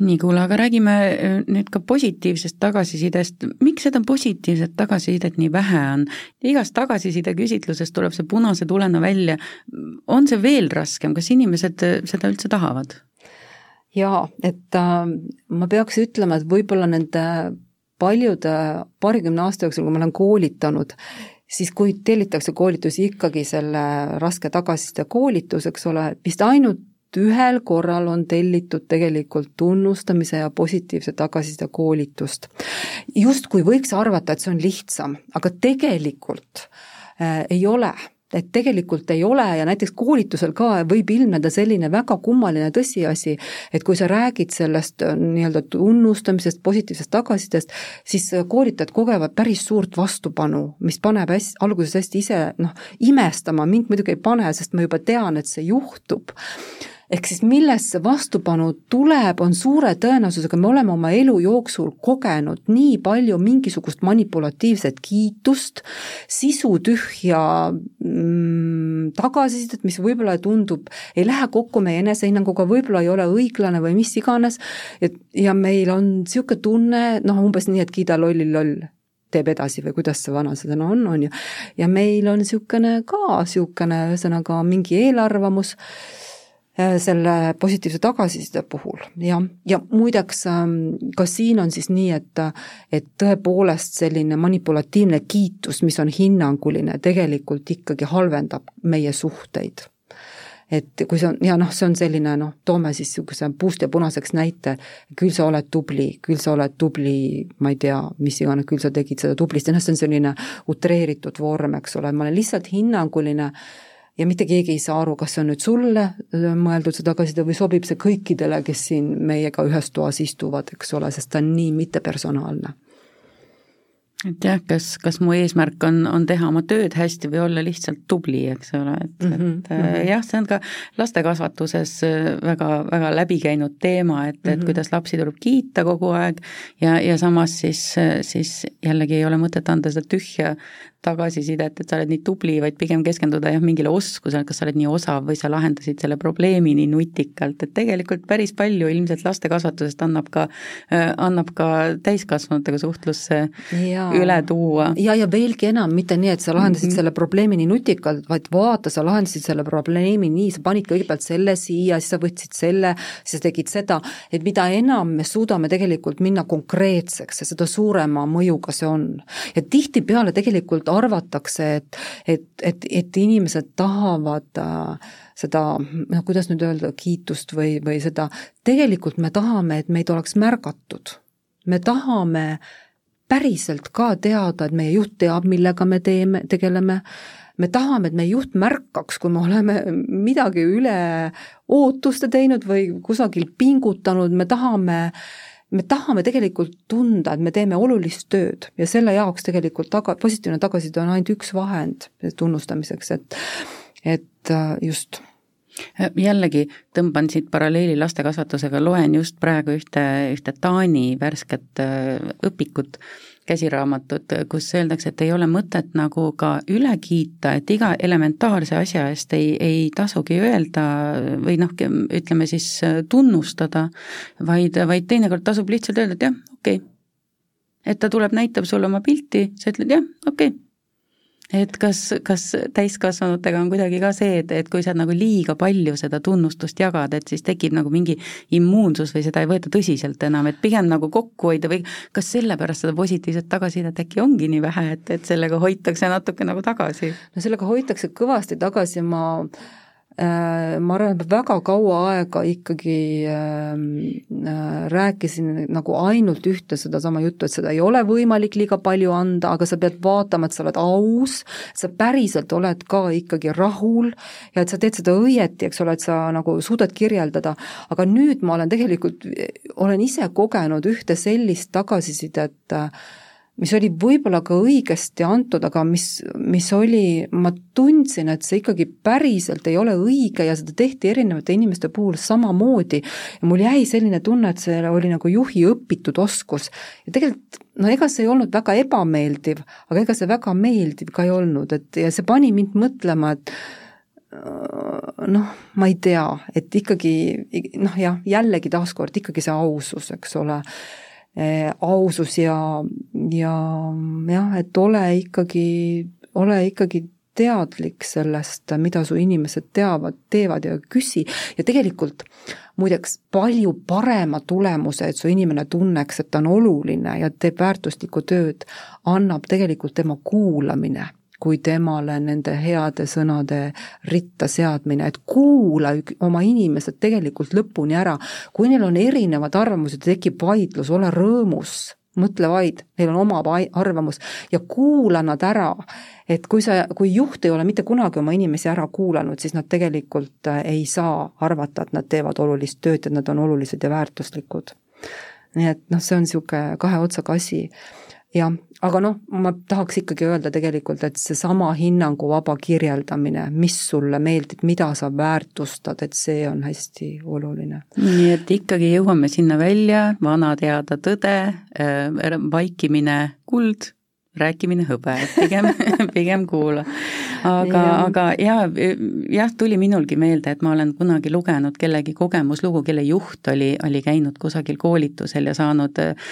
nii, kuule, aga räägime äh, nüüd ka positiivsest tagasisidest, miks seda positiivset tagasisidet nii vähe on? igast tagasiside küsitlusest tuleb see punase tulena välja, on see veel raskem, kas inimesed äh, seda üldse tahavad? jaa, et äh, ma peaks ütlema, et võib-olla nende paljude paarikümne aasta jooksul, kui ma olen koolitanud, siis kui tellitakse koolitusi ikkagi selle raske tagasiside koolitus, eks ole, vist ainult ühel korral on tellitud tegelikult tunnustamise ja positiivse tagasiside koolitust. justkui võiks arvata, et see on lihtsam, aga tegelikult äh, ei ole. Et tegelikult ei ole ja näiteks koolitusel ka võib ilmneda selline väga kummaline tõsiasi, et kui sa räägid sellest äh, nii-öelda tunnustamisest, positiivsest tagasisidest, siis koolitajad kogevad päris suurt vastupanu, mis paneb hästi, alguses hästi ise noh, imestama, mind muidugi ei pane, sest ma juba tean, et see juhtub ehk siis millest see vastupanu tuleb, on suure tõenäosusega, me oleme oma elu jooksul kogenud nii palju mingisugust manipulatiivset kiitust, sisutühja mm, tagasisidet, mis võib-olla tundub, ei lähe kokku meie enesehinnanguga, võib-olla ei ole õiglane või mis iganes, et ja meil on niisugune tunne, noh umbes nii, et kiida lolli loll teeb edasi või kuidas see vanasõna on, on ju. ja meil on niisugune ka niisugune ühesõnaga mingi eelarvamus selle positiivse tagasiside puhul ja, ja muideks ähm, ka siin on siis nii, et et tõepoolest selline manipulatiivne kiitus, mis on hinnanguline, tegelikult ikkagi halvendab meie suhteid. Et kui see on, ja noh, see on selline noh, toome siis niisuguse puust ja punaseks näite, küll sa oled tubli, küll sa oled tubli, ma ei tea, mis iganes, küll sa tegid seda tublisti, noh, see on selline utreeritud vorm, eks ole, ma olen lihtsalt hinnanguline äh, ja mitte keegi ei saa aru, kas see on nüüd sulle äh, mõeldud see tagasiside või sobib see kõikidele, kes siin meiega ühes toas istuvad, eks ole, sest ta on nii mittepersonaalne et jah, kas, kas mu eesmärk on, on teha oma tööd hästi või olla lihtsalt tubli, eks ole, et mm, -hmm. et mm -hmm. jah, see on ka lastekasvatuses äh, väga, väga läbikäinud teema, et mm, -hmm. et mhm. kuidas lapsi tuleb kiita kogu aeg ja, ja samas siis, siis jällegi ei ole mõtet anda seda tühja tagasisidet, et sa oled nii tubli, vaid pigem keskenduda jah, mingile oskusele, kas sa oled nii osav või sa lahendasid selle probleemi nii nutikalt, et tegelikult päris palju ilmselt laste kasvatusest annab ka, äh, annab ka täiskasvanutega suhtlusse ja. üle tuua. ja, ja veelgi enam, mitte nii, et sa lahendasid mm -hmm. selle probleemi nii nutikalt, vaid vaata, sa lahendasid selle probleemi nii, sa panid kõigepealt selle siia, siis sa võtsid selle, siis sa tegid seda, et mida enam me suudame tegelikult minna konkreetseks ja seda suurema mõjuga see on. ja tihtipeale tegelikult arvatakse, et, et, et, et inimesed tahavad äh, seda, noh, kuidas nüüd öelda, kiitust või, või seda, tegelikult me tahame, et meid oleks märgatud. me tahame päriselt ka teada, et meie juht teab, millega me teeme, tegeleme, me tahame, et meie juht märkaks, kui me oleme midagi üle ootuste teinud või kusagil pingutanud, me tahame äh, me tahame tegelikult tunda, et me teeme olulist tööd ja selle jaoks tegelikult taga, positiivne tagasiside on ainult üks vahend tunnustamiseks, et, et äh, just. Jällegi tõmban siit paralleeli lastekasvatusega, loen just praegu ühte, ühte Taani värsket äh, õpikut, käsiraamatut, kus öeldakse, et ei ole mõtet nagu ka üle kiita, et iga elementaarse asja eest ei, ei tasugi öelda või noh, ütleme siis tunnustada, vaid, vaid teinekord tasub lihtsalt öelda, et jah, okei. Okay.. et ta tuleb, näitab sulle oma pilti, sa ütled jah, okei. okay et kas, kas täiskasvanutega on kuidagi ka see, et, et kui sa nagu liiga palju seda tunnustust jagad, et siis tekib nagu mingi immuunsus või seda ei võeta tõsiselt enam, et pigem nagu kokku hoida või kas sellepärast seda positiivset tagasisidet äkki ongi nii vähe, et, et sellega hoitakse natuke nagu tagasi? no sellega hoitakse kõvasti tagasi, ma Äh, ma arvan, et väga kaua aega ikkagi ähm, äh, rääkisin nagu ainult ühte sedasama juttu, et seda ei ole võimalik liiga palju anda, aga sa pead vaatama, et sa oled aus, sa päriselt oled ka ikkagi rahul ja et sa teed seda õieti, eks ole, et sa nagu suudad kirjeldada, aga nüüd ma olen tegelikult, olen ise kogenud ühte sellist tagasisidet äh, mis oli võib-olla ka õigesti antud, aga mis, mis oli, ma tundsin, et see ikkagi päriselt ei ole õige ja seda tehti erinevate inimeste puhul samamoodi. ja mul jäi selline tunne, et see oli nagu juhi õpitud oskus. ja tegelikult no ega see ei olnud väga ebameeldiv, aga ega see väga meeldiv ka ei olnud, et ja see pani mind mõtlema, et noh, ma ei tea, et ikkagi noh, jah, jällegi taaskord ikkagi see ausus, eks ole ausus ja, ja jah, et ole ikkagi, ole ikkagi teadlik sellest, mida su inimesed teavad, teevad ja küsi. Ja tegelikult muideks palju parema tulemuse, et su inimene tunneks, et ta on oluline ja teeb väärtuslikku tööd, annab tegelikult tema kuulamine kui temale nende heade sõnade ritta seadmine, et kuula oma inimesed tegelikult lõpuni ära. kui neil on erinevad arvamused, tekib vaidlus, ole rõõmus, mõtle vaid, neil on oma arvamus ja kuula nad ära. et kui sa, kui juht ei ole mitte kunagi oma inimesi ära kuulanud, siis nad tegelikult äh, ei saa arvata, et nad teevad olulist tööd ja nad on olulised ja väärtuslikud. nii et noh, see on niisugune kahe otsaga asi jah, aga noh, ma tahaks ikkagi öelda tegelikult, et seesama hinnanguvaba kirjeldamine, mis sulle meeldib, mida sa väärtustad, et see on hästi oluline. nii et ikkagi jõuame sinna välja, vana teada tõde, äh, vaikimine kuld rääkimine hõbe, et pigem pigem kuula. Aga, aga jaa, jah, tuli minulgi meelde, et ma olen kunagi lugenud kellegi kogemuslugu, kelle juht oli, oli käinud kusagil koolitusel ja saanud äh,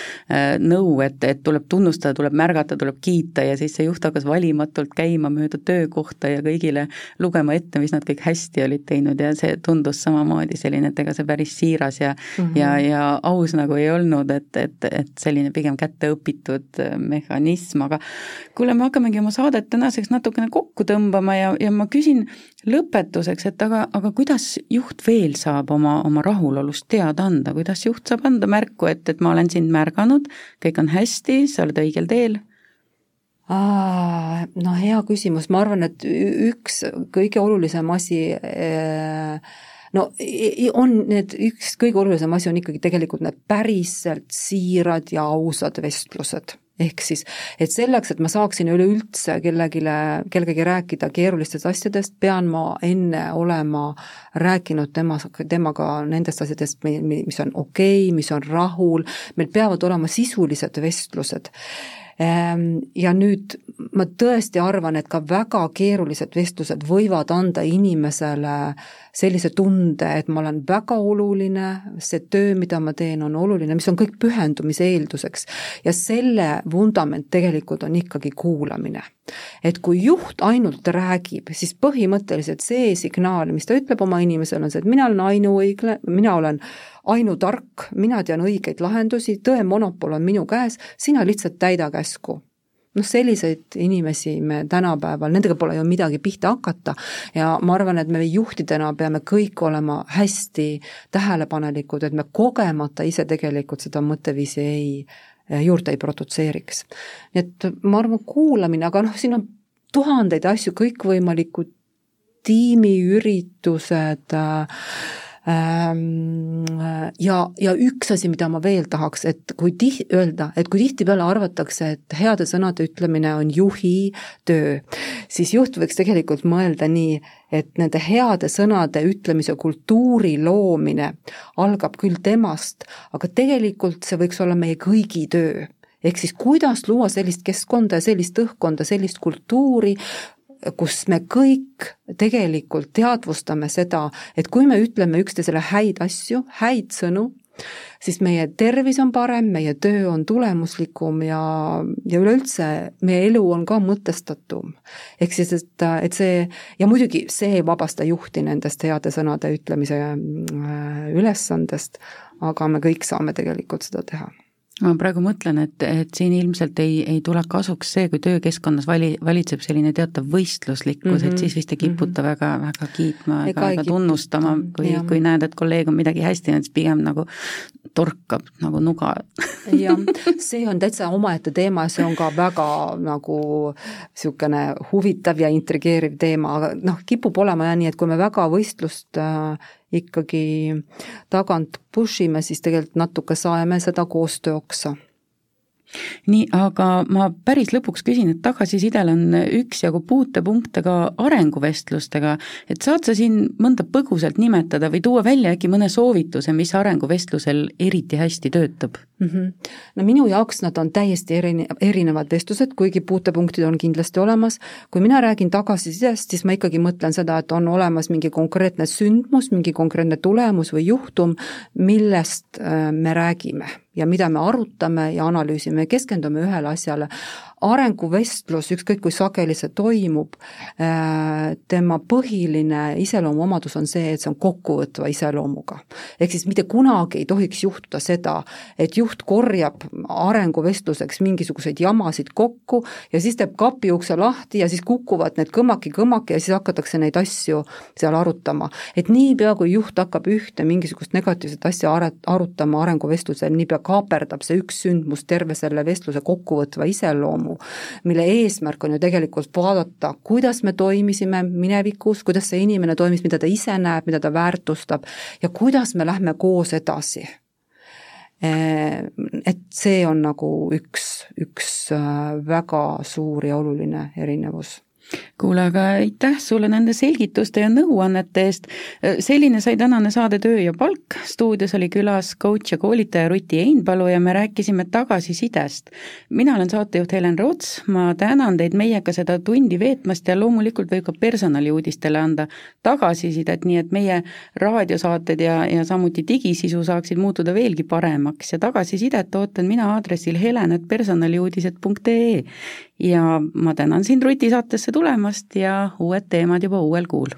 nõu, et, et tuleb tunnustada, tuleb märgata, tuleb kiita ja siis see juht hakkas valimatult käima mööda töökohta ja kõigile lugema ette, mis nad kõik hästi olid teinud ja see tundus samamoodi selline, et ega see päris siiras ja mm -hmm. ja, ja aus nagu ei olnud, et, et, et selline pigem kätte õpitud mehhanism, aga kuule, me hakkamegi oma saadet tänaseks natukene kokku tõmbama ja, ja ma küsin lõpetuseks, et aga, aga kuidas juht veel saab oma, oma rahulolust teada anda, kuidas juht saab anda märku, et, et ma olen sind märganud, kõik on hästi, sa oled õigel teel? no hea küsimus, ma arvan, et üks kõige olulisem asi eh, no on need, üks kõige olulisem asi on ikkagi tegelikult need päriselt siirad ja ausad vestlused ehk siis, et selleks, et ma saaksin üleüldse kellelegi, kellegagi rääkida keerulistest asjadest, pean ma enne olema rääkinud tema, temaga nendest asjadest, mis on okei okay,, mis on rahul, meil peavad olema sisulised vestlused. Ehm, ja nüüd ma tõesti arvan, et ka väga keerulised vestlused võivad anda inimesele sellise tunde, et ma olen väga oluline, see töö, mida ma teen, on oluline, mis on kõik pühendumise eelduseks. ja selle vundament tegelikult on ikkagi kuulamine. et kui juht ainult räägib, siis põhimõtteliselt see signaal, mis ta ütleb oma inimesele, on see, et mina olen ainuõiglane, mina olen ainutark, mina tean õigeid lahendusi, tõe monopol on minu käes, sina lihtsalt täida käsku noh, selliseid inimesi me tänapäeval, nendega pole ju midagi pihta hakata ja ma arvan, et me juhtidena peame kõik olema hästi tähelepanelikud, et me kogemata ise tegelikult seda mõtteviisi ei, juurde ei produtseeriks. nii et ma arvan, kuulamine, aga noh, siin on tuhandeid asju, kõikvõimalikud tiimiüritused äh,, ja, ja üks asi, mida ma veel tahaks, et kui tih-, öelda, et kui tihtipeale arvatakse, et heade sõnade ütlemine on juhi töö, siis juht võiks tegelikult mõelda nii, et nende heade sõnade ütlemise kultuuri loomine algab küll temast, aga tegelikult see võiks olla meie kõigi töö. Ehk siis kuidas luua sellist keskkonda ja sellist õhkkonda, sellist kultuuri, kus me kõik tegelikult teadvustame seda, et kui me ütleme üksteisele häid asju, häid sõnu, siis meie tervis on parem, meie töö on tulemuslikum ja, ja üleüldse meie elu on ka mõtestatum. ehk siis, et, et see, ja muidugi see ei vabasta juhti nendest heade sõnade ütlemise äh, ülesandest, aga me kõik saame tegelikult seda teha ma praegu mõtlen, et, et siin ilmselt ei, ei tule kasuks see, kui töökeskkonnas vali, valitseb selline teatav võistluslikkus mm, -hmm. et mhm. siis vist ei kiputa mm -hmm. väga, väga kiitma ega, ega tunnustama, kui, kui näed, et kolleeg on midagi hästi teinud, siis pigem nagu torkab nagu nuga. jah, see on täitsa omaette teema ja see on ka väga nagu niisugune huvitav ja intrigeeriv teema, aga noh, kipub olema jah nii, et kui me väga võistlust äh, ikkagi tagant push ime, siis tegelikult natuke saeme seda koostööoksa nii, aga ma päris lõpuks küsin, et tagasisidel on üksjagu puutepunkte ka arenguvestlustega, et saad sa siin mõnda põgusalt nimetada või tuua välja äkki mõne soovituse, mis arenguvestlusel eriti hästi töötab? mm. -hmm. no minu jaoks nad on täiesti erine-, erinevad vestlused, kuigi puutepunktid on kindlasti olemas, kui mina räägin tagasisidest, siis ma ikkagi mõtlen seda, et on olemas mingi konkreetne sündmus, mingi konkreetne tulemus või juhtum, millest äh, me räägime ja mida me arutame ja analüüsime, keskendume ühele asjale. Arenguvestlus, ükskõik kui sageli see toimub, tema põhiline iseloomuomadus on see, et see on kokkuvõtva iseloomuga. ehk siis mitte kunagi ei tohiks juhtuda seda, et juht korjab arenguvestluseks mingisuguseid jamasid kokku ja siis teeb kapiukse lahti ja siis kukuvad need kõmmaki-kõmmaki ja siis hakatakse neid asju seal arutama. et niipea, kui juht hakkab ühte mingisugust negatiivset asja arutama arenguvestlusel, niipea kaaperdab see üks sündmus terve selle vestluse kokkuvõtva iseloomu, mille eesmärk on ju tegelikult vaadata, kuidas me toimisime minevikus, kuidas see inimene toimis, mida ta ise näeb, mida ta väärtustab ja kuidas me lähme koos edasi. Et see on nagu üks, üks äh, väga suur ja oluline erinevus kuule, aga aitäh sulle nende selgituste ja nõuannete eest. selline sai tänane saade Töö ja palk. stuudios oli külas coach ja koolitaja Ruti Einpalu ja me rääkisime tagasisidest. mina olen saatejuht Helen Roots, ma tänan teid meiega seda tundi veetmast ja loomulikult võib ka personaliuudistele anda tagasisidet, nii et meie raadiosaated ja, ja samuti digisisu saaksid muutuda veelgi paremaks ja tagasisidet ootan mina aadressil helen.personaliuudised.ee ja ma tänan sind Ruti saatesse tulemast ja uued teemad juba uuel kuul